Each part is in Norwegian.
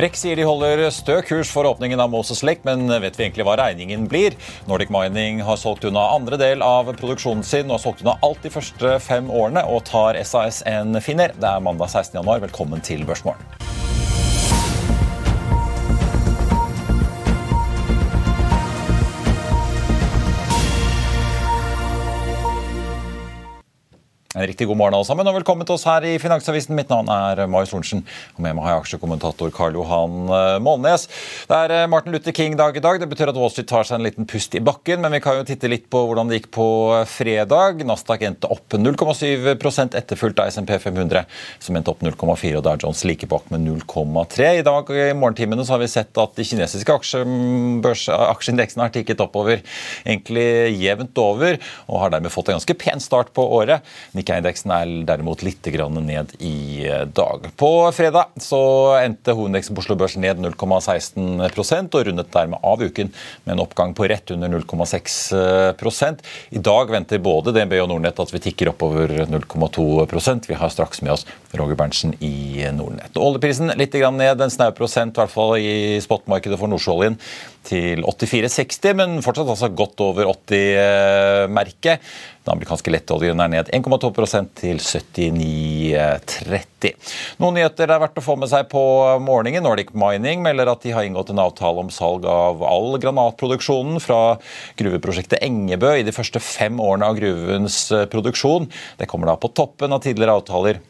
REC sier de holder stø kurs for åpningen av Moses Lake, men vet vi egentlig hva regningen blir? Nordic Mining har solgt unna andre del av produksjonen sin og har solgt unna alt de første fem årene og tar SAS en finner. Det er mandag 16. januar. Velkommen til Børsmorgen. En riktig god morgen alle sammen, og velkommen til oss her i Finansavisen. Mitt navn er Marius Lorentzen, og med meg har jeg aksjekommentator Karl Johan eh, Målnes. Det er eh, Martin Luther King-dag i dag. Det betyr at Wall Street tar seg en liten pust i bakken, men vi kan jo titte litt på hvordan det gikk på fredag. Nasdaq endte opp 0,7% etterfulgt av SMP 500, som endte opp 0,4, og Dow Jones like bak med 0,3. I dag i morgentimene så har vi sett at de kinesiske aksjeindeksen har tikket oppover egentlig jevnt over, og har dermed fått en ganske pen start på året. Nikkei-indeksen er derimot litt ned i eh, dag. På fredag endte hovedindeksen på Oslo Børs ned 0,16% og rundet dermed av uken med en oppgang på rett under 0,6 I dag venter både DNB og Nordnett at vi tikker oppover 0,2% Vi har straks med oss Roger Berntsen i Nordnett. Oljeprisen litt ned, en snau prosent, i hvert fall i spotmarkedet for nordsjøoljen til 84,60, men fortsatt altså godt over 80-merket. Den amerikanske lettoljen er ned 1,2% til 79,30. Noen nyheter det er verdt å få med seg på morgenen. Nordic Mining melder at de har inngått en avtale om salg av all granatproduksjonen fra gruveprosjektet Engebø i de første fem årene av gruvens produksjon. Det kommer da på toppen av tidligere avtaler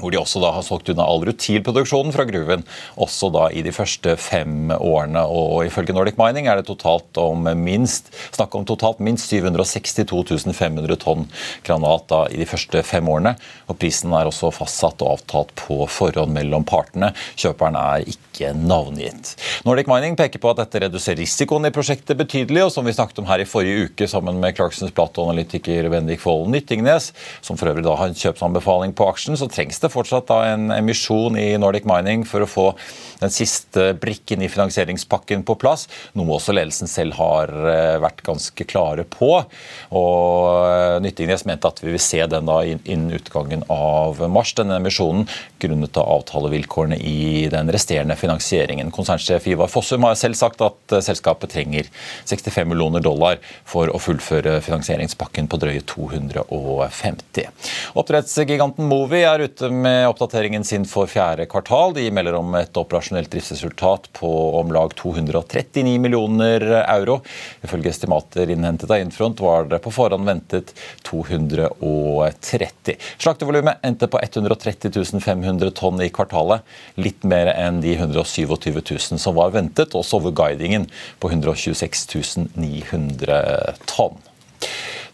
hvor de også da har solgt unna all rutilproduksjonen fra gruven, også da i de første fem årene. Og Ifølge Nordic Mining er det totalt om minst, snakk om totalt minst 762 500 tonn granat da i de første fem årene. Og Prisen er også fastsatt og avtalt på forhånd mellom partene. Kjøperen er ikke navngitt. Nordic Mining peker på at dette reduserer risikoen i prosjektet betydelig, og som vi snakket om her i forrige uke sammen med Clarksons plateanalytiker Bendik Follen Nyttingnes, som for øvrig da har en kjøpsanbefaling på aksjen, så trengs det fortsatt da en emisjon i Nordic Mining for å få den siste brikken i finansieringspakken på plass, noe også ledelsen selv har eh, vært ganske klare på. Og Nyttingnes mente at vi vil se den da innen utgangen av mars, denne emisjonen, grunnet av avtalevilkårene i den resterende finansieringen. Konsernsjef Ivar Fossum har selv sagt at eh, selskapet trenger 65 millioner dollar for å fullføre finansieringspakken på drøye 250. Oppdrettsgiganten Movi er ute med oppdateringen sin for fjerde kvartal. De melder om et operasjonelt driftsresultat på om lag 239 millioner euro. Ifølge estimater innhentet av Infront var det på forhånd ventet 230. Slaktevolumet endte på 130 500 tonn i kvartalet. Litt mer enn de 127 000 som var ventet, også over guidingen på 126 900 tonn.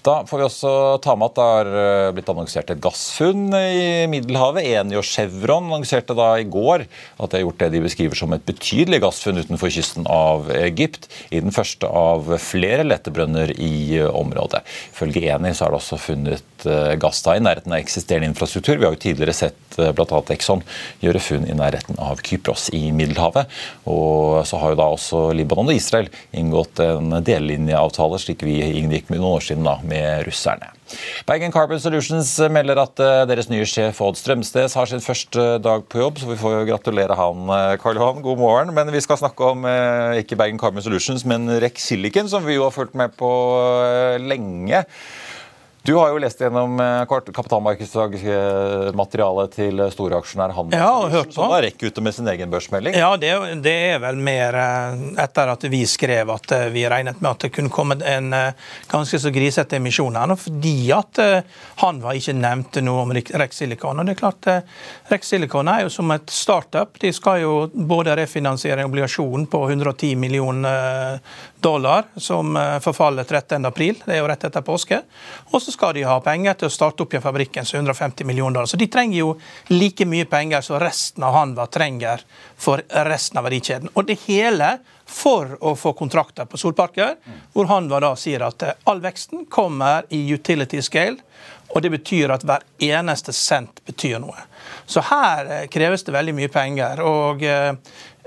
Da får vi også ta med at det har eh, blitt annonsert et gassfunn i Middelhavet. Eni og Chevron annonserte da i går at de har gjort det de beskriver som et betydelig gassfunn utenfor kysten av Egypt, i den første av flere lettebrønner i området. Ifølge Eni så er det også funnet eh, gass da i nærheten av eksisterende infrastruktur. Vi har jo tidligere sett eh, bl.a. Exxon gjøre funn i nærheten av Kypros i Middelhavet. Og så har jo da også Libanon og Israel inngått en delelinjeavtale, slik vi inngikk med noen år siden da, med med russerne. Bergen Carbon Solutions melder at eh, deres nye sjef Odd Strømsnes har sin første dag på jobb, så vi får jo gratulere han, eh, Karl Johan. God morgen. Men vi skal snakke om eh, ikke Bergen Carbon Solutions, men Rex Silicon, som vi jo har fulgt med på lenge. Du har jo lest gjennom eh, kapitalmarkedsmaterialet til storaksjonær Handel, ja, og hørt på. som da rekker ute med sin egen børsmelding. Ja, det, det, er vel mer etter at vi skrev at vi regnet med at det kunne komme en ganske så grisete emisjon her, fordi at han var ikke nevnt noe om Rex Silicon. Og det er klart, Rex Silicon er jo som et startup. De skal jo både refinansiere en obligasjon på 110 millioner dollar som eh, forfaller 13.4, det er jo rett etter påske. Og så skal de ha penger til å starte opp igjen fabrikken, så 150 millioner dollar. Så de trenger jo like mye penger som resten av Hanva trenger for resten av verdikjeden. Og det hele for å få kontrakter på solparker, hvor Hanva da sier at eh, all veksten kommer i utility scale. Og det betyr at hver eneste cent betyr noe. Så her eh, kreves det veldig mye penger. Og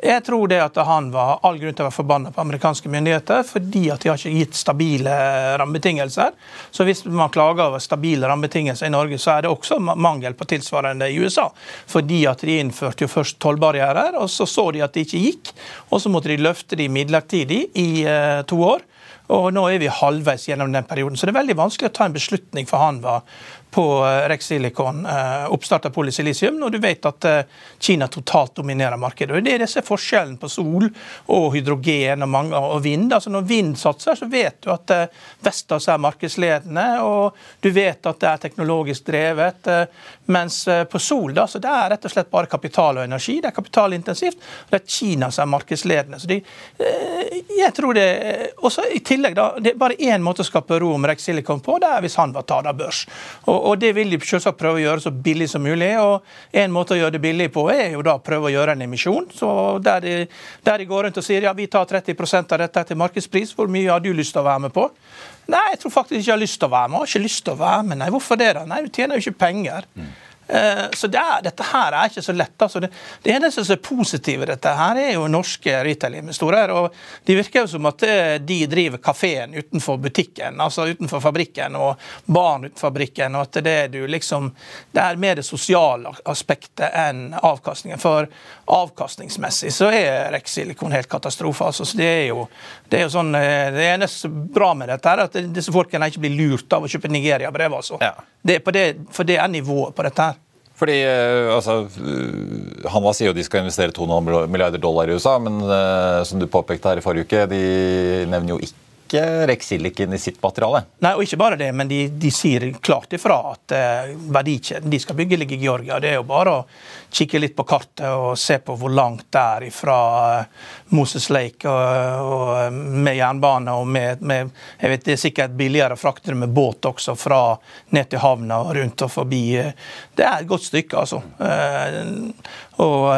jeg tror det at han var all grunn til å være forbanna på amerikanske myndigheter, fordi at de har ikke gitt stabile rammebetingelser. Så hvis man klager over stabile rammebetingelser i Norge, så er det også mangel på tilsvarende i USA. Fordi at de innførte jo først tollbarrierer, og så så de at det ikke gikk. Og så måtte de løfte de midlertidig i uh, to år. Og nå er vi halvveis gjennom den perioden, så det er veldig vanskelig å ta en beslutning for han var på eh, Rex Silicon, eh, oppstart av polysilisium, når du vet at eh, Kina totalt dominerer markedet. Og Det er disse forskjellen på sol og hydrogen og, mange, og vind. Altså Når vind satser, så vet du at Vestas er markedsledende, og du vet at det er teknologisk drevet. Mens på sol da, så det er rett og slett bare kapital og energi. Det er kapitalintensivt. og Det er Kina som er markedsledende. Så de, jeg tror det, også I tillegg, da, det er bare én måte å skape ro om Rex Silicon på, det er hvis han var tatt av børs. Og og, Det vil de selvsagt prøve å gjøre så billig som mulig. og En måte å gjøre det billig på er jo da å prøve å gjøre en emisjon. så Der de, der de går rundt og sier ja, vi tar 30% av dette til markedspris, hvor mye har du lyst til å være med på? Nei, jeg tror faktisk ikke jeg har lyst til å være med. Jeg har ikke lyst til å være med. Nei, hvorfor det? da? Nei, du tjener jo ikke penger. Mm. Eh, så det er, Dette her er ikke så lett. Altså det, det, eneste som er positivt i dette, her er jo norske retail-investorer. og De virker jo som at eh, de driver kafeen utenfor butikken, altså utenfor fabrikken, og barn utenfor fabrikken. og at Det er du liksom, det er mer det sosiale aspektet enn avkastningen. For avkastningsmessig så er Rex Silicon helt katastrofe. altså så Det er jo, det er jo sånn, eh, det eneste bra med dette er at disse folkene ikke blir lurt av å kjøpe Nigeria-brev. altså. Ja. Det, det, for det er nivået på dette her. Fordi eh, altså, han Hanva sier jo de skal investere 2,5 milliarder dollar i USA, men uh, som du påpekte her i forrige uke, de nevner jo ikke ikke Rexilicon i sitt materiale. Nei, og ikke bare det, men de, de sier klart ifra at eh, verdikjeden de skal bygge ligger i Georgia. Det er jo bare å kikke litt på kartet og se på hvor langt det er fra uh, Moses Lake og, og, med jernbane. og med, med, jeg vet Det er sikkert billigere å frakte det med båt også, fra ned til havna og rundt og forbi. Det er et godt stykke, altså. Og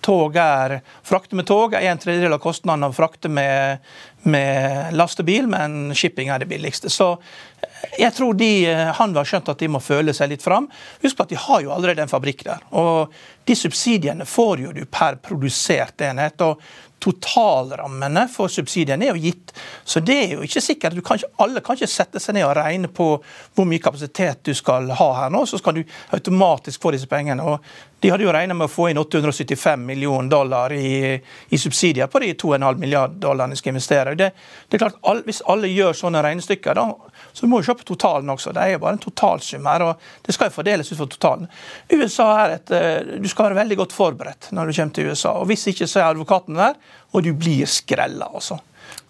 tog er Frakte med tog er en tredjedel av kostnaden av å frakte med med lastebil, men shipping er det billigste. Så jeg tror de, eh, han har skjønt at de må føle seg litt fram. Husk på at de har jo allerede en fabrikk der. Og de subsidiene får jo du per produsert enhet. og Totalrammene for subsidiene er jo gitt. Så det er jo ikke sikkert. Kan ikke, alle kan ikke sette seg ned og regne på hvor mye kapasitet du skal ha her nå, så skal du automatisk få disse pengene. Og de hadde jo regna med å få inn 875 millioner dollar i, i subsidier på de 2,5 milliarder dollarene de skal investere. Det, det er klart, all, Hvis alle gjør sånne regnestykker, da, så må du se på totalen også. Det er jo bare en totalsum her, og det skal jo fordeles ut fra totalen. USA er et, eh, Du skal være veldig godt forberedt når du kommer til USA. og Hvis ikke, så er advokaten der, og du blir skrella. altså.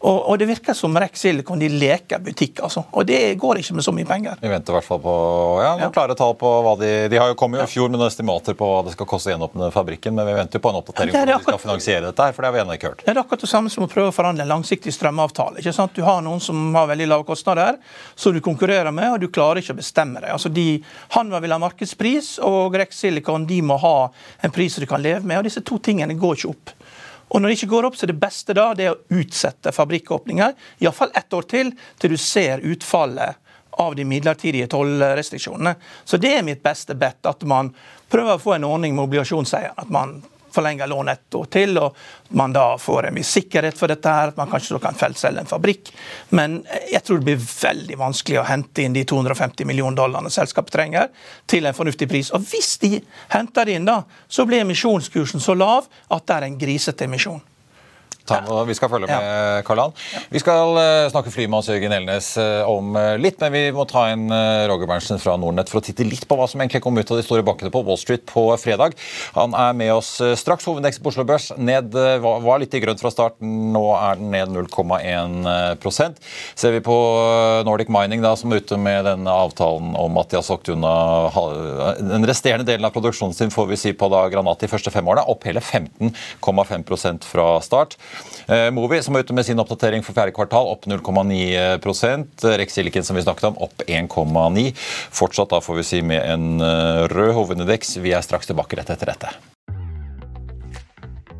Og, og, det virker som Rex Silicon de leker butikk. altså. Og det går ikke med så mye penger. Vi venter i hvert fall på ja, noen ja. klare tall på hva de De har jo kommet jo i fjor med noen estimater på hva det skal koste å gjenåpne fabrikken, men vi venter jo på en oppdatering ja, på hvordan de skal finansiere dette her, for det har vi ennå ikke hørt. Det er akkurat det samme som å prøve å forhandle en langsiktig strømavtale. ikke sant? Du har noen som har veldig lave kostnader, som du konkurrerer med, og du klarer ikke å bestemme deg. Altså de, Hanva vil ha markedspris, og Rex Silicon de må ha en pris du kan leve med, og disse to tingene går ikke opp. Og når det ikke går opp, så er det beste da det er å utsette fabrikkåpninger. Iallfall ett år til, til du ser utfallet av de midlertidige tollrestriksjonene. Så det er mitt beste bet, at man prøver å få en ordning med obligasjonseieren. At man forlenger lånet ett år til, og man da får en viss sikkerhet for dette. her, at Man kanskje kan feilselge en fabrikk. Men jeg tror det blir veldig vanskelig å hente inn de 250 millioner dollarene selskapet trenger, til en fornuftig pris. Og hvis de henter det inn, da, så blir emisjonskursen så lav at det er en grisete emisjon. Vi skal følge med, Karl-Han. Vi skal uh, snakke fly med Hans Jørgen Elnes uh, om uh, litt, men vi må ta inn Roger Berntsen fra Nordnett for å titte litt på hva som egentlig kom ut av de store bankene på Wall Street på fredag. Han er med oss straks. Hovedindeksen på Oslo Børs ned, var litt i grønt fra starten, nå er den ned 0,1% Ser vi på Nordic Mining, da, som er ute med denne avtalen om at de har solgt unna den resterende delen av produksjonen sin, får vi si på da Granat de første fem årene, opp hele 15,5% fra start. Eh, Movi, som er ute med sin oppdatering for fjerde kvartal, opp 0,9 Rex Silicon, som vi snakket om, opp 1,9 Fortsatt da får vi si med en eh, rød hovedindeks. Vi er straks tilbake rett etter dette.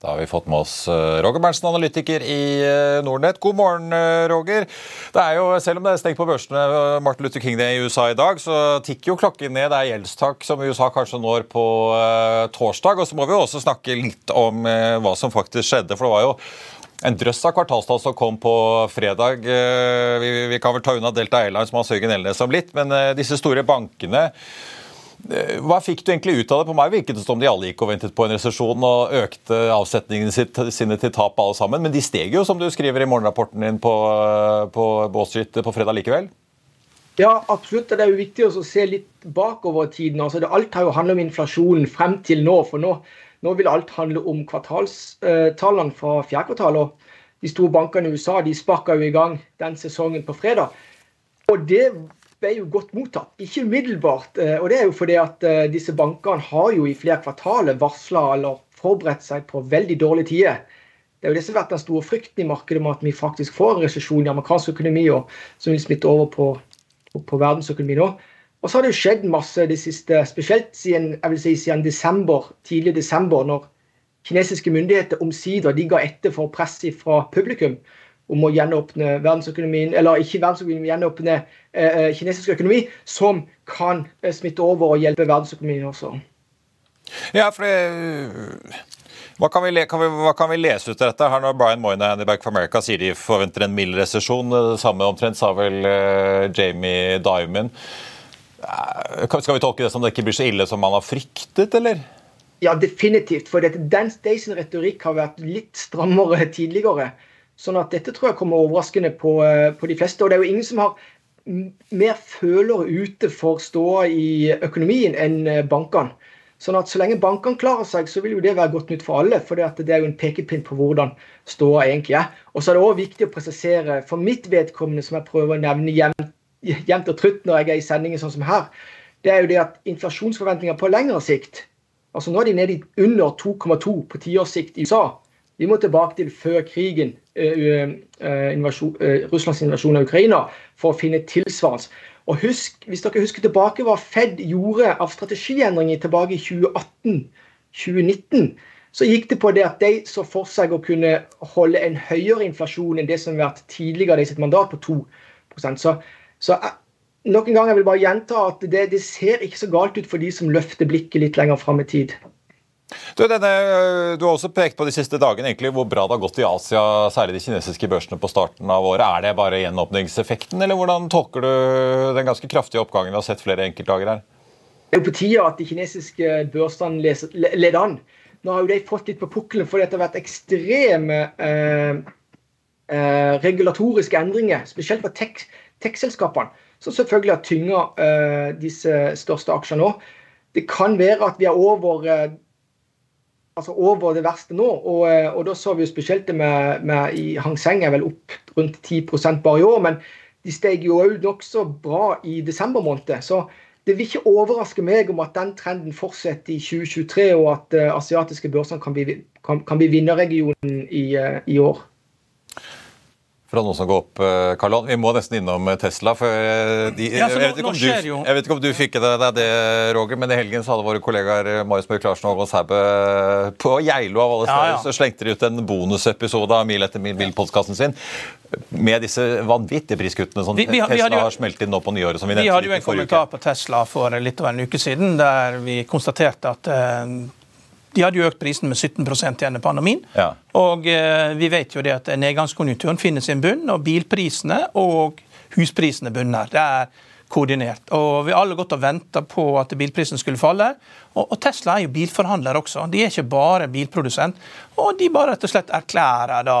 Da har vi fått med oss eh, Roger Berntsen, analytiker i eh, Nordnett. God morgen, eh, Roger. Det er jo, Selv om det er stengt på børsene Martin Luther King i USA i dag, så tikker jo klokken ned. Det er gjeldstak som USA kanskje når på torsdag. Og så må vi også snakke litt om hva som faktisk skjedde. For det var jo en drøss av kvartalstall som kom på fredag. Vi, kan vel ta unna Delta Airlines, som Hans Jørgen Elnes om litt, men disse store bankene hva fikk du egentlig ut av det? På meg virket det som de alle gikk og ventet på en resesjon og økte avsetningene sine til tap alle sammen. Men de steg jo, som du skriver i morgenrapporten din på, på Wall Street på fredag likevel? Ja, absolutt. Det er jo viktig å se litt bakover tiden. Altså, alt har jo handlet om inflasjonen frem til nå. For nå, nå vil alt handle om kvartalstallene fra fjerde kvartal. og De store bankene i USA de sparka jo i gang den sesongen på fredag. Og det ble jo godt mottatt. Ikke umiddelbart. Eh, og det er jo fordi at eh, disse bankene har jo i flere kvartaler varsla eller forberedt seg på veldig dårlige tider. Det er jo det som har vært den store frykten i markedet med at vi faktisk får en resesjon i amerikansk økonomi og som vil smitte over på, på, på verdensøkonomi nå. Og så har det jo skjedd masse det siste, spesielt siden, jeg vil si, siden desember, tidlig desember, når kinesiske myndigheter omsider de ga etter for press fra publikum om å gjenåpne verdensøkonomien, eller ikke verdensøkonomien, gjenåpne eh, eh, kinesisk økonomi, som kan eh, smitte over og hjelpe verdensøkonomien også. Ja, for det, hva, kan vi, kan vi, hva kan vi lese ut av dette? her Når Brian Moynihan i Bank for America sier de forventer en mild resesjon, det samme omtrent sa vel uh, Jamie Dimon. Uh, skal vi tolke det som det ikke blir så ille som man har fryktet, eller? Ja, definitivt. For dette, den Station retorikk har vært litt strammere tidligere. Sånn at dette tror jeg kommer overraskende på, eh, på de fleste. Og det er jo ingen som har mer følere ute for ståa i økonomien enn eh, bankene. Sånn at Så lenge bankene klarer seg, så vil jo det være godt nytt for alle. For det er jo en pekepinn på hvordan ståa egentlig er. Og så er det òg viktig å presisere for mitt vedkommende, som jeg prøver å nevne jevnt, og trutt når jeg er i sendingen sånn som her, det er jo det at inflasjonsforventninger på lengre sikt altså Nå er de nede under 2,2 på tiårssikt i USA. Vi må tilbake til før krigen, uh, uh, invasjon, uh, Russlands invasjon av Ukraina, for å finne tilsvarende. Og husk, Hvis dere husker tilbake hva Fed gjorde av strategiendringer tilbake i 2018-2019, så gikk det på det at de så for seg å kunne holde en høyere inflasjon enn det som har vært tidligere i sitt mandat, på 2 Så, så nok en gang jeg vil bare gjenta at det, det ser ikke så galt ut for de som løfter blikket litt lenger fram i tid. Du, denne, du, har også pekt på de siste dagene egentlig hvor bra det har gått i Asia, særlig de kinesiske børsene på starten av året. Er det bare gjenåpningseffekten, eller hvordan tolker du den ganske kraftige oppgangen vi har sett flere enkeltdager her? Det er jo på tide at de kinesiske børsene leder an. Nå har jo de fått litt på pukkelen fordi det har vært ekstreme eh, eh, regulatoriske endringer, spesielt for tech-selskapene, som selvfølgelig har tynga eh, disse største aksjene nå. Det kan være at vi er over altså over det verste nå. Og, eh, og da så vi jo spesielt det med, med i Hang Seng er vel opp rundt 10 bare i år. Men de steg jo òg nokså bra i desember måned. Så det vil ikke overraske meg om at den trenden fortsetter i 2023, og at uh, asiatiske børser kan bli, bli vinnerregionen i, uh, i år. Fra noen som går opp, eh, Karl Vi må nesten innom eh, Tesla. for eh, de, ja, nå, jeg, vet du, jeg, vet ikke om du fikk det deg det, Roger, men i helgen så hadde våre kollegaer Marius Mørk Larsen og Håkon Sæbø på Geilo av alle steder, ja, ja. så slengte de ut en bonusepisode av Mil etter mil-podkasten sin med disse vanvittige priskuttene som vi, vi, Tesla vi hadde, har smelt inn nå på nyåret. som Vi, vi hadde jo en kommentar uke. på Tesla for litt over en uke siden der vi konstaterte at de hadde jo økt prisen med 17% gjennom pandemien. Ja. Og eh, vi vet jo det at nedgangskonjunkturen finner sin bunn, og bilprisene og husprisene bunner. Det er koordinert. Og Vi har alle gått og venta på at bilprisen skulle falle. Og, Tesla er jo bilforhandler også. De er ikke bare bilprodusent. Og de bare rett og slett erklærer da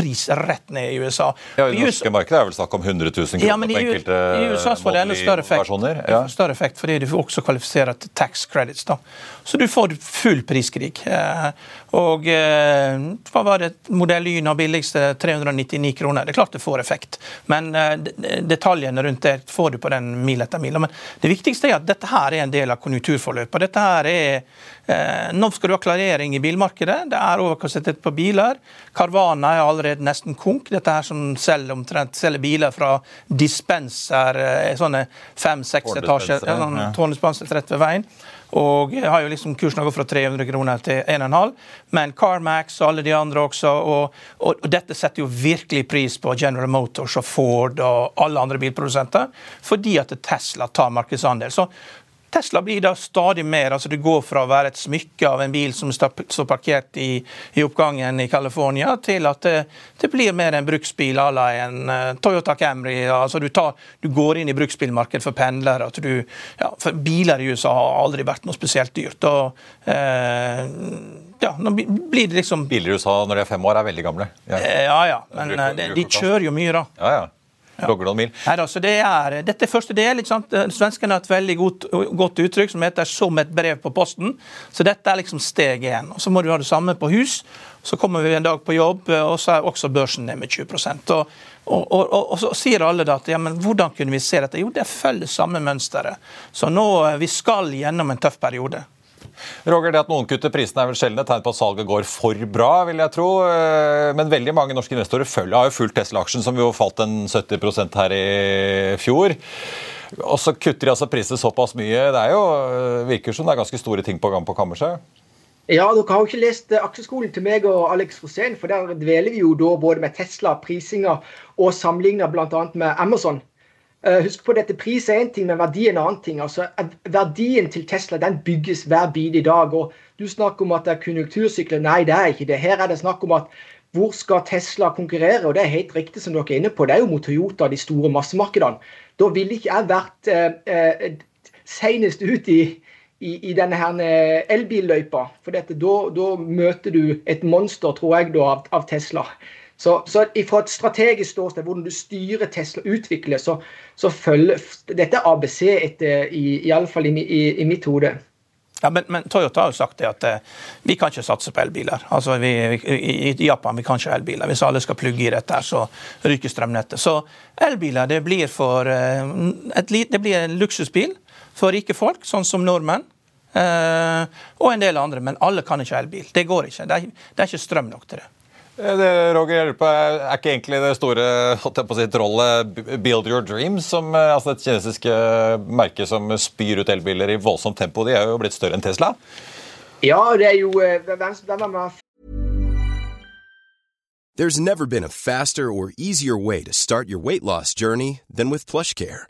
pris rett ned i USA. Ja, I det norske markedet er vel snakk om 100 000 kroner ja, men i, på enkelte I USA får det enda større effekt, ja. større effekt fordi du også kvalifiserer til tax credits. da. Så du får full priskrig. Eh, og eh, hva var det modell Y av billigste 399 kroner. Det er klart det får effekt, men eh, detaljene rundt det får du på den mil etter mil. Men det viktigste er at dette her er en del av konjunkturforløpet. Dette her er nå skal du ha klarering i bilmarkedet. Det er overkapasitet på biler. Carvana er allerede nesten konk. Dette her som selger, omtrent, selger biler fra dispenser, sånne fem-seks etasjer, sånn, tårndispenser rett ved veien. Og har jo liksom kursen gått fra 300 kroner til 1,5. Men Carmax og alle de andre også. Og, og, og, dette setter jo virkelig pris på General Motors og Ford og alle andre bilprodusenter, fordi at Tesla tar markedsandel. Så Tesla blir da stadig mer altså Det går fra å være et smykke av en bil som står parkert i, i oppgangen i California, til at det, det blir mer en bruksbil à la en uh, Toyota Camry. altså du, tar, du, går inn i bruksbilmarkedet for pendlere. at du, ja, for Biler i USA har aldri vært noe spesielt dyrt. og uh, ja, nå blir det liksom Biler i USA når de er fem år, er veldig gamle. Ja ja, ja men bruker de, de kjører jo mye, da. Ja, ja. Logger mil. Nei, altså, det er, dette er første del. ikke sant? Svenskene har et veldig godt, godt, uttrykk som heter 'som et brev på posten'. Så dette er liksom steg én. Så må du ha det samme på hus. Så kommer vi en dag på jobb, og så er også børsen ned med 20 og, og, og, og, så sier alle da at ja, men hvordan kunne vi se dette? Jo, det følger samme mønsteret. Så nå vi skal gjennom en tøff periode. Roger, det at noen kutter prisene er vel sjelden et tegn på at salget går for bra, vil jeg tro. Eh, men veldig mange norske investorer følger, har jo fulgt Tesla-aksjen, som jo falt en 70% her i fjor. Og så kutter de altså prisene såpass mye. Det er jo, eh, virker som det er ganske store ting på gang på kammerset. Ja, dere har jo ikke lest eh, aksjeskolen til meg og Alex Rosén, for der dveler vi jo da både med Tesla, prisinga og sammenligna bl.a. med Amazon. Uh, husk på dette, Pris er én ting, men verdi er en annen ting. Altså, verdien til Tesla den bygges hver bil i dag. og Du snakker om at det er konjunktursykler. Nei, det er ikke det. Her er det snakk om at hvor skal Tesla konkurrere? Og det er helt riktig som dere er inne på. Det er jo mot Toyota, de store massemarkedene. Da ville ikke jeg vært uh, uh, senest ut i, i, i denne her elbilløypa. For dette, da, da, møter du et monster, tror jeg, da, av, av Tesla. Så, så fra et strategisk ståsted, hvordan du styrer Tesla utvikler, så, så følger Dette ABC, etter, i, i alle fall i, i, i mitt hode. Ja, men, men, Toyota har jo sagt det at eh, vi kan ikke satse på elbiler. Altså vi, vi, I Japan vi kan ikke ha elbiler. Hvis alle skal plugge i dette, så ryker strømnettet. Så elbiler det blir, for, eh, et, det blir en luksusbil for rike folk, sånn som nordmenn. Eh, og en del andre, men alle kan ikke ha elbil. Det går ikke. Det er, det er ikke strøm nok til det. Eh, det, Roger på, Er ikke egentlig det store si, trollet Build Your Dreams, som, eh, altså et kinesiske merke som spyr ut elbiler i voldsomt tempo? De er jo blitt større enn Tesla? Ja, det er jo Det har er vært There's never been a faster or easier way to start your weight loss journey than with PlushCare.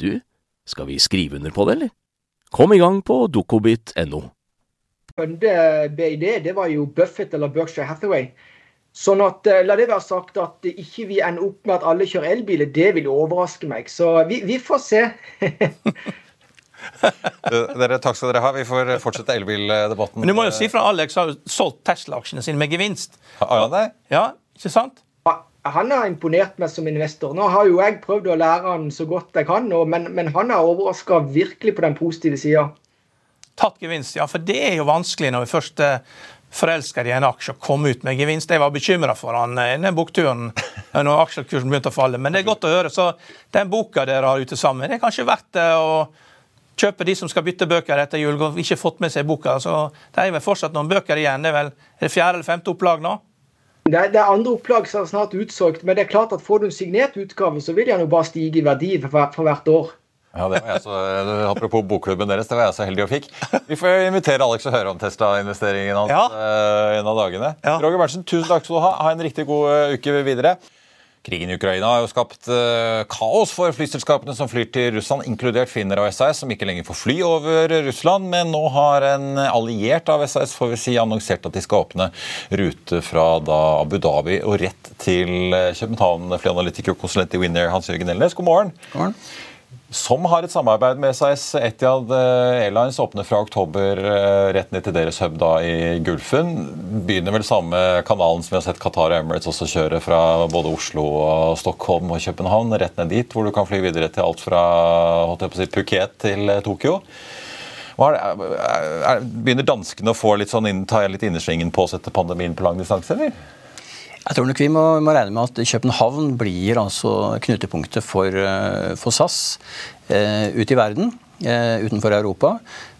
du, skal vi skrive under på det, eller? Kom i gang på dokobit.no. BID det var jo Buffett eller Berkshire Hathaway. Sånn at, eh, La det være sagt at ikke vi ender opp med at alle kjører elbiler, det vil overraske meg. Så vi, vi får se. dere, takk skal dere ha. Vi får fortsette elbildebatten. Men du må jo si fra Alex har solgt Tesla-aksjene sine med gevinst. Har han det? Ja, ikke sant? Han har imponert meg som investor. Nå har jo jeg prøvd å lære han så godt jeg kan, men, men han har overraska virkelig på den positive sida. Tatt gevinst, ja. For det er jo vanskelig når vi først eh, forelsker i en aksje og komme ut med gevinst. Jeg var bekymra for han innen den bokturen når aksjekursen begynte å falle. Men det er godt å høre. Så den boka dere har ute sammen, det er kanskje verdt det å kjøpe de som skal bytte bøker etter jul og ikke fått med seg boka. Så det er vel fortsatt noen bøker igjen. Det er vel er det fjerde eller femte opplag nå? Det det er, andre opplag som er snart utsolgt, men det er klart at får du en signert utgave, så vil den jo bare stige i verdi for, for hvert år. Ja, det var jeg så, Apropos bokklubben deres, det var jeg så heldig og fikk. Vi får invitere Alex og høre om Tesla-investeringen hans ja. uh, en av dagene. Ja. Roger Berntsen, tusen takk skal du ha. Ha en riktig god uh, uke videre. Krigen i Ukraina har jo skapt uh, kaos for flyselskapene som flyr til Russland, inkludert Finner og SAS, som ikke lenger får fly over Russland. Men nå har en alliert av SAS får vi si, annonsert at de skal åpne rute fra da, Abu Dhabi og rett til København. Flyanalytiker og konsulent i Winner, Hans Jørgen Elnes, god morgen. God morgen som har et samarbeid med SAS. Etiad eh, Airlines åpner fra oktober eh, rett ned til deres hub da i Gulfen. Begynner vel samme kanalen som vi har sett Qatar og Emirates også kjøre fra både Oslo, og Stockholm og København. Rett ned dit, hvor du kan fly videre til alt fra si, Phuket til eh, Tokyo. Er, er, begynner danskene å få litt sånn ta litt innersvingen på å sette pandemien på lang distanse, eller? Jeg tror nok vi må, må, regne med at København blir altså knutepunktet for, eh, for SAS eh, ut i verden, eh, utenfor Europa.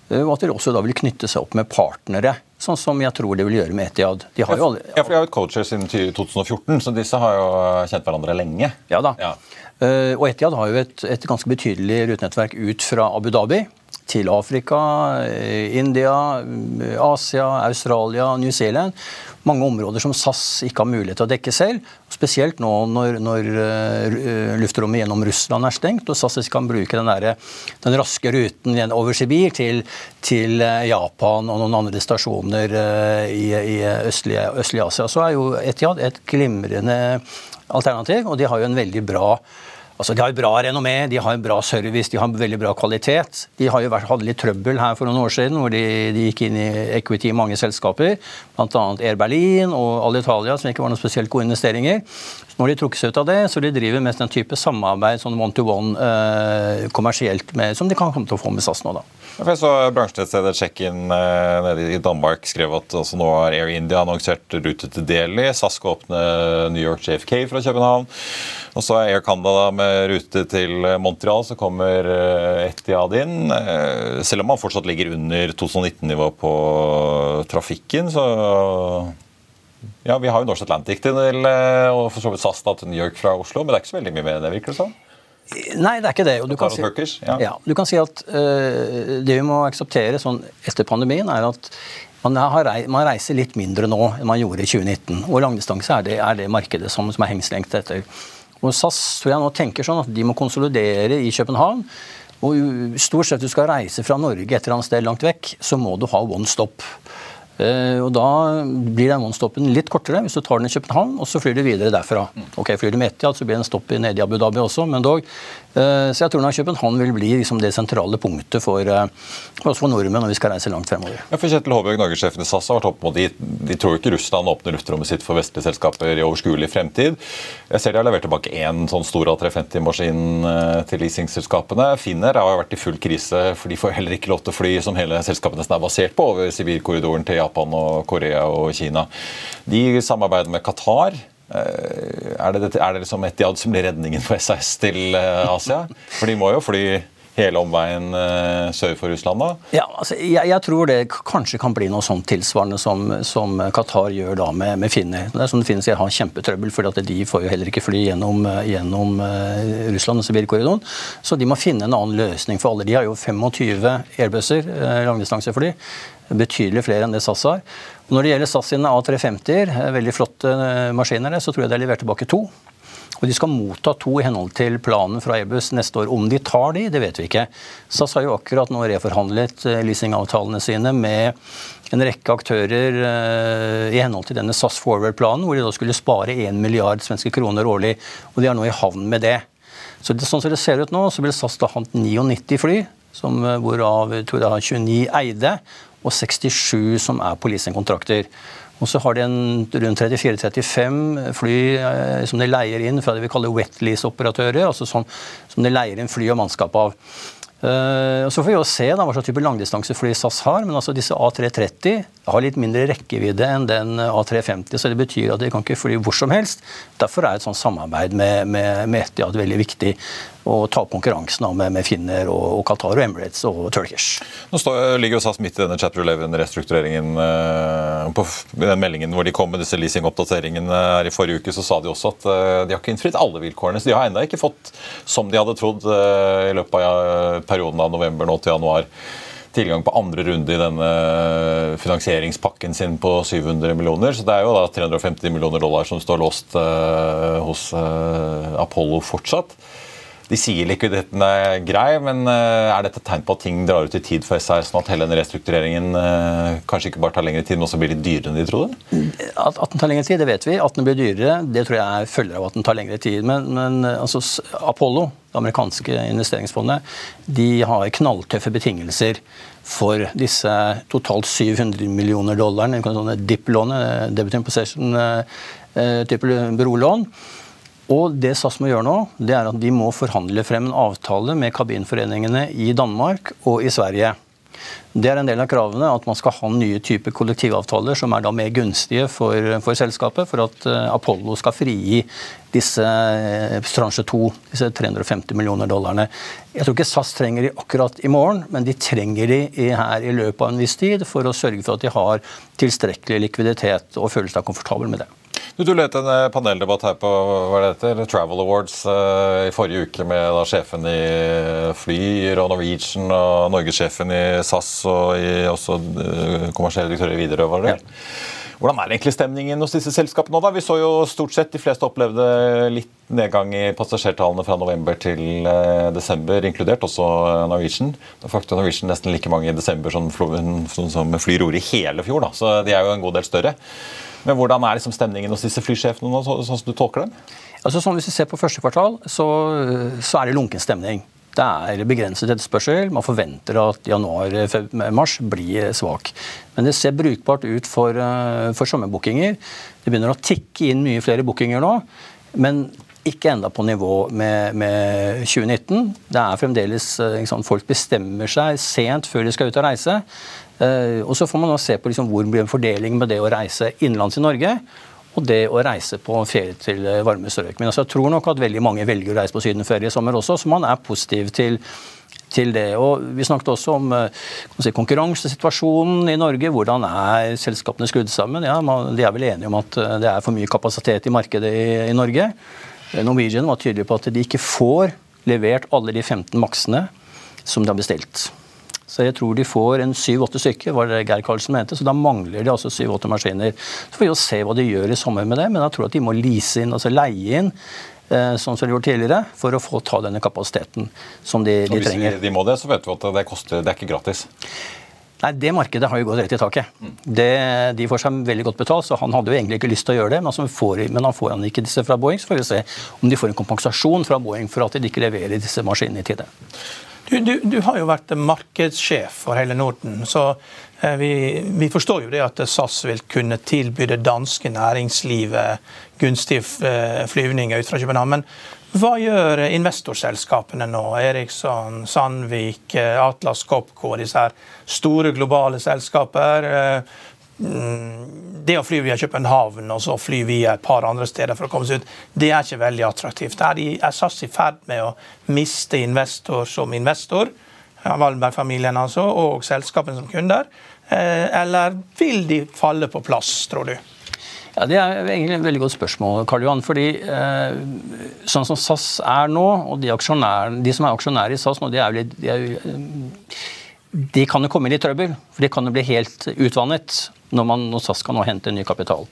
Eh, og at de også da vil knytte seg opp med partnere, sånn som jeg tror de vil gjøre med Etiad. De har jo ja, for de har jo et coacher siden 2014, så disse har jo kjent hverandre lenge. Ja da. Ja. Og Etiad har jo et, et ganske betydelig rutenettverk ut fra Abu Dhabi til Afrika, India, Asia, Australia, New Zealand mange områder som SAS ikke har mulighet til å dekke selv. Spesielt nå når, når uh, luftrommet gjennom Russland er stengt, og SAS ikke kan bruke den, der, den raske ruten over Sibir til, til uh, Japan og noen andre stasjoner i, i østlige, østlige Asia. Så er jo Etiad et glimrende alternativ, og de har jo en veldig bra Altså, De har bra renommé, de har bra service, de har veldig bra kvalitet. De har jo hadde litt trøbbel her for noen år siden, hvor de, de gikk inn i equity i mange selskaper. Bl.a. Air Berlin og Alitalia, som ikke var noen spesielt gode investeringer. Så nå har de trukket seg ut av det, så de driver mest den type samarbeid sånn one-to-one eh, kommersielt med, som de kan komme til å få med SAS nå. da. Jeg så Bransjenettstedet Check-in eh, nede i Danmark skrev at altså, nå har Air India annonsert rute til Delhi. SAS skal åpne New York JFK fra København. Og så er Air Canada med rute til Montreal, så kommer eh, Etiad inn. Eh, selv om man fortsatt ligger under 2019-nivå på trafikken, så ja, Vi har jo Norse Atlantic til, og for så vidt SAS da, til New York fra Oslo, men det er ikke så veldig mye med det, virker det sånn? Nei, det er ikke det. Du kan, si, ja. du kan si at uh, det vi må akseptere sånn etter pandemien, er at man, har, man, reiser litt mindre nå enn man gjorde i 2019. Og langdistanse er det, er det markedet som, som er hengslengt etter. Og SAS tror jeg nå tenker sånn at de må konsolidere i København. Og stort sett du skal reise fra Norge et eller annet sted langt vekk, så må du ha one stop. Eh, og Da blir den one-stoppen litt kortere hvis du tar den i København, og så flyr du videre derfra. Ok, Flyr du med Etiad, så blir det en stopp nede i Abu Dhabi også, men dog. Eh, så jeg tror nok København vil bli liksom det sentrale punktet for, også for, nordmenn når vi skal reise langt fremover. Ja, for Kjetil Håbjørg, Norgessjefen i SAS har vært opp mot de, de tror ikke Russland åpner luftrommet sitt for vestlige selskaper i overskuelig fremtid. Jeg ser de har levert tilbake én sånn stor A350-maskin til leasingselskapene. Finner har vært i full krise, for de får heller ikke lov til å fly som hele selskapet nesten er basert på, over Sibirkorridoren til Japan Japan og Korea og Kina. De samarbeider med Qatar. Er det, er det liksom Etiad som blir redningen for SAS til Asia? For de må jo fly hele omveien uh, sør for Russland? da? Ja, altså, jeg, jeg, tror det kanskje kan bli noe sånt tilsvarende som, som Qatar gjør da med, med finner. Det er sånn Finner har kjempetrøbbel, for de får jo heller ikke fly gjennom, gjennom uh, Russland og Sibirkorridoren. Så de må finne en annen løsning for alle. De har jo 25 airbusser, langdistansefly. Betydelig flere enn det SAS har. Når det gjelder SAS sine A350-er, veldig flotte maskiner, så tror jeg det har levert tilbake to. Og De skal motta to i henhold til planen fra Airbus neste år. Om de tar de, det vet vi ikke. SAS har jo akkurat nå reforhandlet eh, leasingavtalene sine med en rekke aktører eh, i henhold til denne SAS Forward-planen, hvor de da skulle spare 1 milliard svenske kroner årlig. Og de er nå i havn med det. Så det, Sånn som det ser ut nå, så vil SAS da ha 99 fly, som, eh, hvorav jeg tror det har 29 eide, og 67 som er på leasingkontrakter. Og så har de en rundt 34-35 fly eh, som de leier inn fra det vi kaller wet lease-operatører, altså som, som de leier inn fly og mannskap av. Og så får vi jo se da, hva slags type langdistansefly SAS har. Men altså disse A330 har litt mindre rekkevidde enn den A350. Så det betyr at de kan ikke fly hvor som helst. Derfor er et sånt samarbeid med, med, med Etiad veldig viktig og ta opp konkurransen med, med Finner og, og, Qatar og Emirates og Turkish. Nå står, ligger jo SAS midt i denne Chapter 11-restruktureringen. Eh, på den meldingen hvor de kom med disse leasing-oppdateringene her i forrige uke, så sa de også at eh, de har ikke innfridd alle vilkårene. Så de har ennå ikke fått, som de hadde trodd eh, i løpet av perioden av november nå til januar, tilgang på andre runde i denne finansieringspakken sin på 700 millioner. Så det er jo da 350 millioner dollar som står låst hos Apollo fortsatt. De sier likviditeten er grei, men eh, er dette et tegn på at ting drar ut i tid for SR, sånn at hele den restruktureringen eh, kanskje ikke bare tar lengre tid, men også blir litt dyrere enn de trodde? At, at, den tar lengre tid, det vet vi. At den blir dyrere, det tror jeg er følger av at den tar lengre tid. Men, men eh, altså, Apollo, det amerikanske investeringsfondet, de har knalltøffe betingelser for disse totalt 700 millioner dollarene, DIP-lånet, Debit Imposition-type brolån. Og det SAS må gjøre nå, det er at de må forhandle frem en avtale med kabinforeningene i Danmark og i Sverige. Det er en del av kravene at man skal ha nye typer kollektivavtaler som er da mer gunstige for, for selskapet, for at uh, Apollo skal frigi disse uh, transje 2, disse 350 millioner dollarene. Jeg tror ikke SAS trenger de akkurat i morgen, men de trenger de her i løpet av en viss tid for å sørge for at de har tilstrekkelig likviditet og føler seg komfortabel med det. Du, ledet en eh, paneldebatt her på hva det heter, Travel Awards uh, i forrige uke med da, sjefen i Flyr og Norwegian og norgessjefen i SAS og i, også kommersielle direktør i Widerøe. var det? Ja. Hvordan er egentlig stemningen hos disse selskapene nå? da? Vi så jo stort sett de fleste opplevde litt nedgang i passasjertallene fra november til desember, inkludert også Norwegian. Da faktisk Norwegian nesten like mange i desember som, som Flyr i hele fjor, da. så de er jo en god del større. Men hvordan er liksom stemningen hos disse flysjefene nå, sånn som du tolker dem? Altså sånn Hvis vi ser på første kvartal, så, så er det lunken stemning. Det er begrenset etterspørsel. Man forventer at januar-mars blir svak. Men det ser brukbart ut for, eh, for sommerbookinger. Det begynner å tikke inn mye flere bookinger nå. Men ikke enda på nivå med, med 2019. Det er fremdeles liksom, Folk bestemmer seg sent før de skal ut og reise. Eh, og Så får man se på liksom hvor blir en fordeling med det å reise innenlands i Norge og det å reise på ferie til eh, varme strøk. Men altså, jeg tror nok at veldig mange velger å reise på sydenferie i sommer også, så man er positiv til, til det. Og Vi snakket også om eh, si, konkurransesituasjonen i Norge. Hvordan er selskapene skrudd sammen? Ja, man, De er vel enige om at det er for mye kapasitet i markedet i, i Norge. Norwegian var tydelig på at de ikke får levert alle de 15 maksene som de har bestilt. Så jeg tror de får en syv-åtte stykker, var det Geir Karlsen mente. Så da mangler de altså syv-åtte maskiner. Så får vi jo se hva de gjør i sommer med det, men jeg tror at de må lease inn, altså leie inn eh, sånn som de gjorde tidligere, for å få ta denne kapasiteten som de, de trenger. Hvis de må det, så vet vi at det koster, det er ikke gratis. Nei, Det markedet har jo gått rett i taket. Det, de får seg veldig godt betalt, så han hadde jo egentlig ikke lyst til å gjøre det. Men, får, men han får han ikke disse fra Boeing, så får vi se om de får en kompensasjon fra Boeing for at de ikke leverer disse maskinene i tide. Du, du, du, har jo vært markedssjef for hele Norden. så eh, vi, vi, forstår jo det at SAS vil kunne tilby det danske næringslivet gunstige eh, flyvninger ut fra København. Men hva gjør investorselskapene nå? Eriksson, Sandvik, eh, Atlas Copco, disse her store globale selskaper. Det å fly via København og så fly via et par andre steder for å komme seg ut, det er ikke veldig attraktivt. Der er SAS i ferd med å miste investor som investor, Wallenberg-familien altså, og selskapene som kunder. Eh, eller vil de falle på plass, tror du? Ja, Det er egentlig et veldig godt spørsmål, Karl Johan. fordi eh, Sånn som SAS er nå, og de, de som er aksjonærer i SAS nå, de, er litt, de, er jo, de kan jo komme i litt trøbbel. For de kan jo bli helt utvannet når, man, når SAS kan nå hente ny kapital.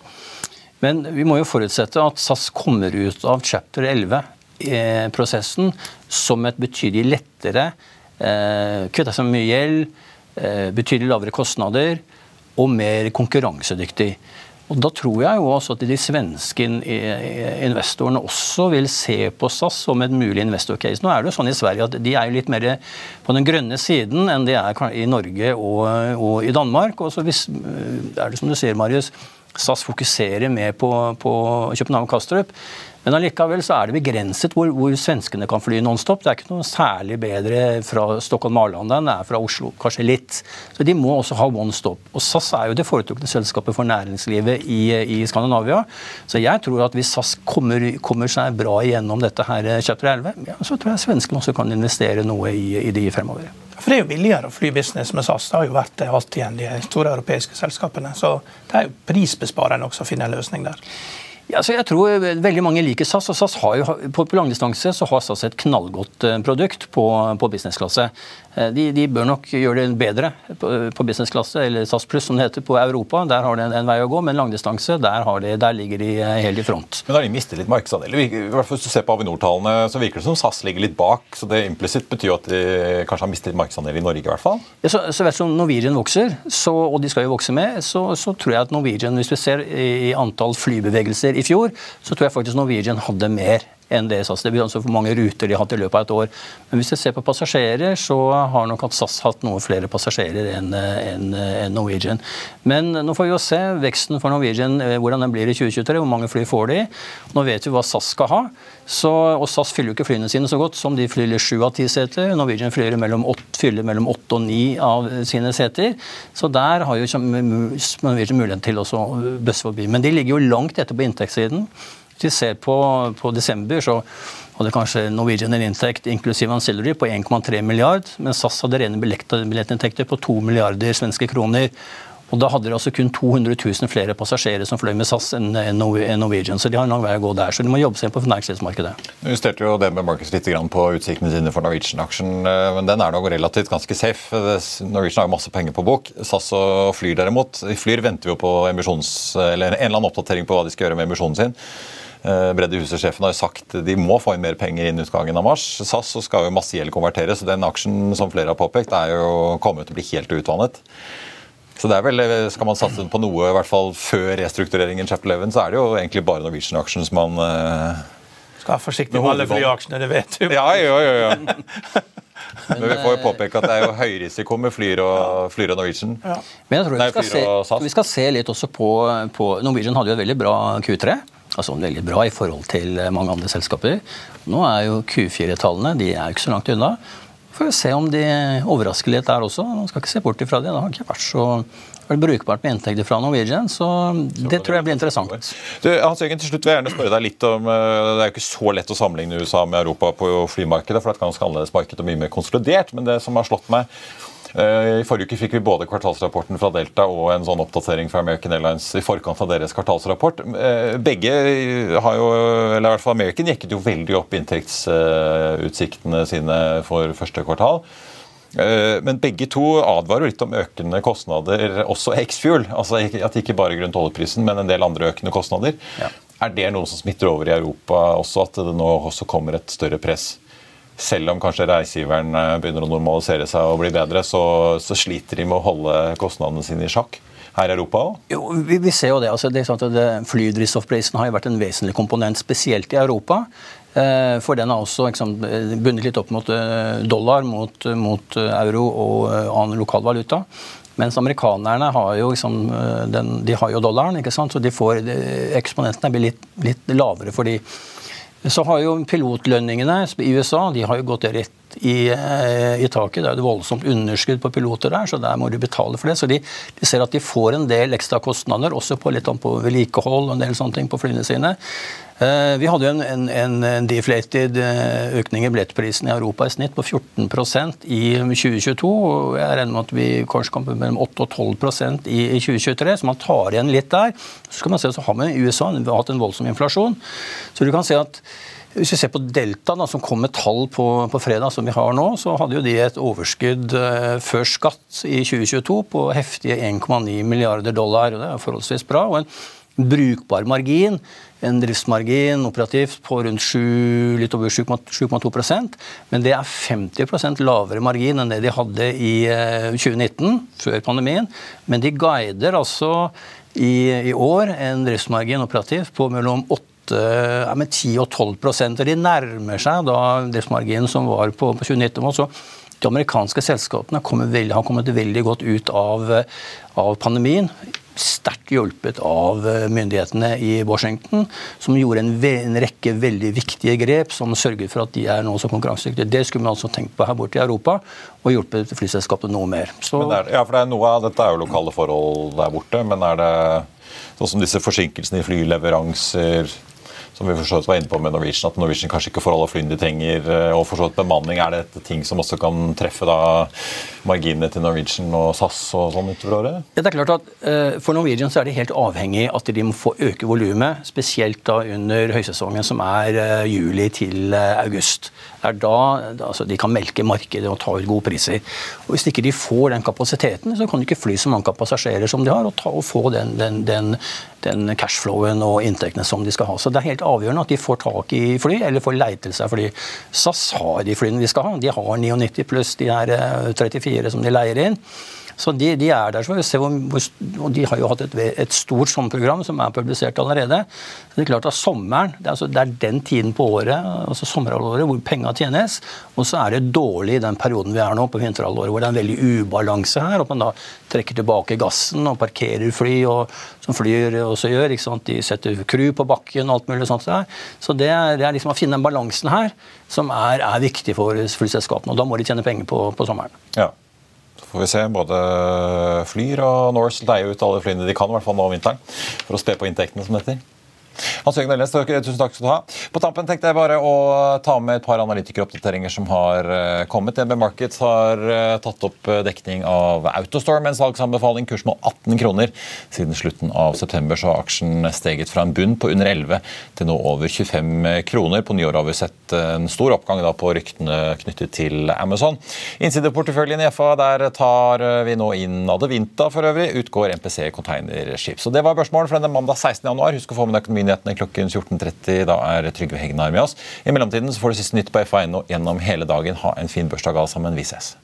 Men vi må jo forutsette at SAS kommer ut av chapter 11-prosessen eh, som et betydelig lettere eh, Kvitte seg med mye gjeld, eh, betydelig lavere kostnader og mer konkurransedyktig. Og Da tror jeg jo også at de svenske investorene også vil se på SAS som et mulig investor-case. Nå er det jo sånn i Sverige at de er jo litt mer på den grønne siden enn de er i Norge og, og i Danmark. Og så hvis, er det som du sier, Marius, SAS fokuserer mer på, på København-Kastrup. Men allikevel så er det begrenset hvor, hvor svenskene kan fly nonstop. Det er ikke noe særlig bedre fra Stockholm-Arlanda enn det er fra Oslo. Kanskje litt. Så de må også ha one stop. Og SAS er jo det foretrukne selskapet for næringslivet i, i, Skandinavia. Så jeg tror at hvis SAS kommer, kommer seg bra igjennom dette her chapter 11, ja, så tror jeg svenskene også kan investere noe i, i de fremover. For Det er jo billigere å fly business med SAS. Det har jo vært det alltid igjen de store europeiske selskapene. Så det er jo prisbesparende også å finne en løsning der. Ja, så jeg tror Veldig mange liker SAS. og SAS har jo, På, på langdistanse så har SAS et knallgodt eh, produkt på, på businessklasse. Eh, de, de, bør nok gjøre det bedre på, på businessklasse, eller SAS pluss som det heter, på Europa. Der har de en, en vei å gå, men langdistanse, der, de, der ligger de eh, helt i front. Men har de mistet litt markedsandeler? I hvert fall Hvis du ser på Avinor-tallene, så virker det som SAS ligger litt bak. så Det implisitt betyr at de kanskje har mistet markedsandeler i Norge, i hvert fall? Ja, så, så vet du, om Norwegian vokser, så, og de skal jo vokse med, så, så tror jeg at Norwegian, hvis vi ser i antall flybevegelser i fjor, så tror jeg faktisk Norwegian hadde mer enn det SAS. Det blir altså for mange ruter de har hatt i løpet av et år. Men hvis vi ser på passasjerer, så har nok at SAS hatt noe flere passasjerer enn en, en Norwegian. Men nå får vi jo se veksten for Norwegian, eh, hvordan den blir i 2023. Hvor mange fly får de? Nå vet vi hva SAS skal ha. Så, og SAS fyller jo ikke flyene sine så godt som de flyr sju av ti seter. Norwegian fyller mellom åtte og ni av sine seter. Så der har jo Norwegian muligheten til å bøsse forbi. Men de ligger jo langt etter på inntektssiden. Vi ser på, på desember, så hadde kanskje Norwegian en inntekt inklusiv ancillary på 1,3 milliard, men SAS hadde rene billettinntekter på 2 milliarder svenske kroner. Og Da hadde de altså kun 200 000 flere passasjerer som fløy med SAS enn Norwegian. Så de har en lang vei å gå der. Så de må jobbe seg på næringslivsmarkedet. Du justerte jo det med Marcus litt på utsiktene sine for Norwegian-aksjen, eh, men den er nok relativt ganske safe. Norwegian har jo masse penger på bok. SAS og Flyr derimot. Flyr venter jo på emisjons, eller en eller annen oppdatering på hva de skal gjøre med emisjonen sin. Eh, Bredde Huset-sjefen har jo sagt de må få inn mer penger innen utgangen av mars. SAS så skal jo masse gjeld konverteres, så den aksjen som flere har påpekt, er jo kommet til å bli helt utvannet. Så det er vel, Skal man satse på noe i hvert fall før restruktureringen Chapter 11, så er det jo egentlig bare Norwegian-aksjen som man uh, Skal være forsiktig med alle flyaksjene, det vet du. Ja, jo, jo, jo. Men vi får jo påpeke at det er jo høy risiko med Flyr og, Flyr og Norwegian. Ja. Men jeg tror vi skal, se, vi skal se litt også på, på Norwegian hadde jo et veldig bra Q3 altså veldig bra i forhold til mange andre selskaper. Nå er jo Q4-tallene de er jo ikke så langt unna. Får vi se om de overrasker litt der også. Man skal ikke se bort ifra det. Det har ikke vært så vært brukbart med inntekter fra Norwegian, så det tror jeg blir interessant. Du, Hans Jørgen, til slutt vil jeg gjerne spørre deg litt om eh, Det er jo ikke så lett å sammenligne USA med Europa på flymarkedet, for det er et ganske annerledes marked og mye mer konsolidert. Men det som har slått meg Eh, I forrige uke fikk vi både kvartalsrapporten fra Delta og en sånn oppdatering fra American Airlines i forkant av deres kvartalsrapport. Eh, begge har jo, eller i hvert fall American jekket jo veldig opp inntektsutsiktene sine for første kvartal. Eh, men begge to advarer litt om økende kostnader, også ex-fuel. Altså at ikke bare grunnet oljeprisen, men en del andre økende kostnader. Ja. Er det noe som smitter over i Europa også, at det nå også kommer et større press? Selv om kanskje reisegiveren eh, begynner å normalisere seg og bli bedre, så, så sliter de med å holde kostnadene sine i sjakk her i Europa òg? Jo, vi, vi, ser jo det. altså det er sånn at det, Flydrivstoffprisen har jo vært en vesentlig komponent, spesielt i Europa. Eh, for den har også liksom, bundet litt opp mot eh, dollar, mot, mot euro og annen lokal valuta. Mens amerikanerne har jo, liksom, den, de har jo dollaren, så de får, eksponentene blir litt, litt lavere for de så har jo pilotlønningene i USA de har jo gått rett i, eh, i, taket. Det er et voldsomt underskudd på piloter der, så der må du betale for det. Så de, de ser at de får en del ekstra kostnader, også på litt på vedlikehold og en del sånne ting på flyene sine. Eh, vi hadde jo en, en, en, deflated eh, økning i billettprisen i Europa i snitt på 14% i 2022. og Jeg regner med at vi kanskje kommer mellom 8 og 12 i, i 2023, så man tar igjen litt der. Så skal man se så har vi i USA hatt en voldsom inflasjon. Så du kan se at hvis vi ser på Delta, da, som kom med tall på, på, fredag, som vi har nå, så hadde jo de et overskudd uh, før skatt i 2022 på heftige 1,9 milliarder dollar. og Det er forholdsvis bra. og en brukbar margin, en driftsmargin operativt på rundt 7, litt over 7,2 men det er 50% lavere margin enn det de hadde i 2019, eh, før pandemien. Men de guider altså i, i år en driftsmargin operativt på mellom 8 ja, med 10 og 12 prosent, og De nærmer seg da driftsmarginen som var på, på 2019. Så de amerikanske selskapene veldig, har kommet veldig godt ut av, av pandemien sterkt hjulpet av eh, myndighetene i Washington, som gjorde en, en, rekke veldig viktige grep som sørget for at de er nå så konkurransedyktige. Det skulle man altså tenkt på her borte i Europa, og hjulpet flyselskapet noe mer. Så... Er, ja, for noe av Dette er jo lokale forhold der borte, men er det sånn som disse forsinkelsene i flyleveranser som vi for var inne på med Norwegian, at Norwegian kanskje ikke får alle flyene de trenger. Eh, og for bemanning, er det et ting som også kan treffe da marginene til Norwegian og SAS og sånn utover året? Ja, det er klart at uh, For Norwegian så er det helt avhengig at de må få øke volumet, spesielt da under høysesongen, som er uh, juli til august. Det er da altså, de kan melke markedet og ta ut gode priser. Og Hvis ikke de får den kapasiteten, så kan de ikke fly så mange passasjerer som de har, og, ta, og få den, den, den, den cashflowen og inntektene som de skal ha. Så det er helt avgjørende at de får tak i fly, eller får leid til seg fly. SAS har de flyene de skal ha. De har 99 pluss de her 34 eh, som de leier inn. Så de, de, er der. så vi ser hvor, hvor, De har jo hatt et, et stort sommerprogram som er publisert allerede. Så Det er klart at sommeren, det er, altså, det er den tiden på året altså sommerhalvåret, hvor penga tjenes. Og så er det dårlig i den perioden vi er nå, på vinterhalvåret, hvor det er en veldig ubalanse her. At man da trekker tilbake gassen og parkerer fly, og, som flyr også gjør. ikke sant? De setter crew på bakken og alt mulig sånt. Der. Så det er, det er liksom å finne den balansen her som er, er viktig for flyselskapene. Og da må de tjene penger på, på sommeren. Ja får vi se. Både Flyr og Norse leier ut alle flyene de kan, i hvert fall nå om vinteren, for å spe på inntektene, som det heter. Hans Jørgen Elnes, tusen takk skal du ha. På tampen tenkte jeg bare å ta med et par analytikeroppdateringer som har eh, kommet. DNB Markets har eh, tatt opp eh, dekning av Autostore med en salgsanbefaling. Kurs nå 18 kroner. Siden slutten av september så har aksjen steget fra en bunn på under 11 til nå over 25 kroner. På nyåret har vi sett en stor oppgang da på ryktene knyttet til Amazon. Innsideporteføljen i FA, der tar vi nå inn Adevinta for øvrig. Utgår MPC Containerskip. Så det var børsmålet for denne mandag 16. januar. Husk å få med økonomien nyhetene klokken 14.30. Da er Trygve Hegnar med oss. I mellomtiden så får du siste nytt på FA1 gjennom hele dagen. Ha en fin bursdag alle sammen. Vi ses.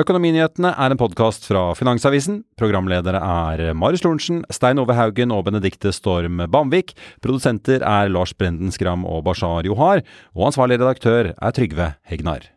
Økonominyhetene er en podkast fra Finansavisen. Programledere er Marius Lorentzen, Stein Ove Haugen og Benedikte Storm Bamvik. Produsenter er Lars Brenden Skram og Bashar Johar. Og ansvarlig redaktør er Trygve Hegnar.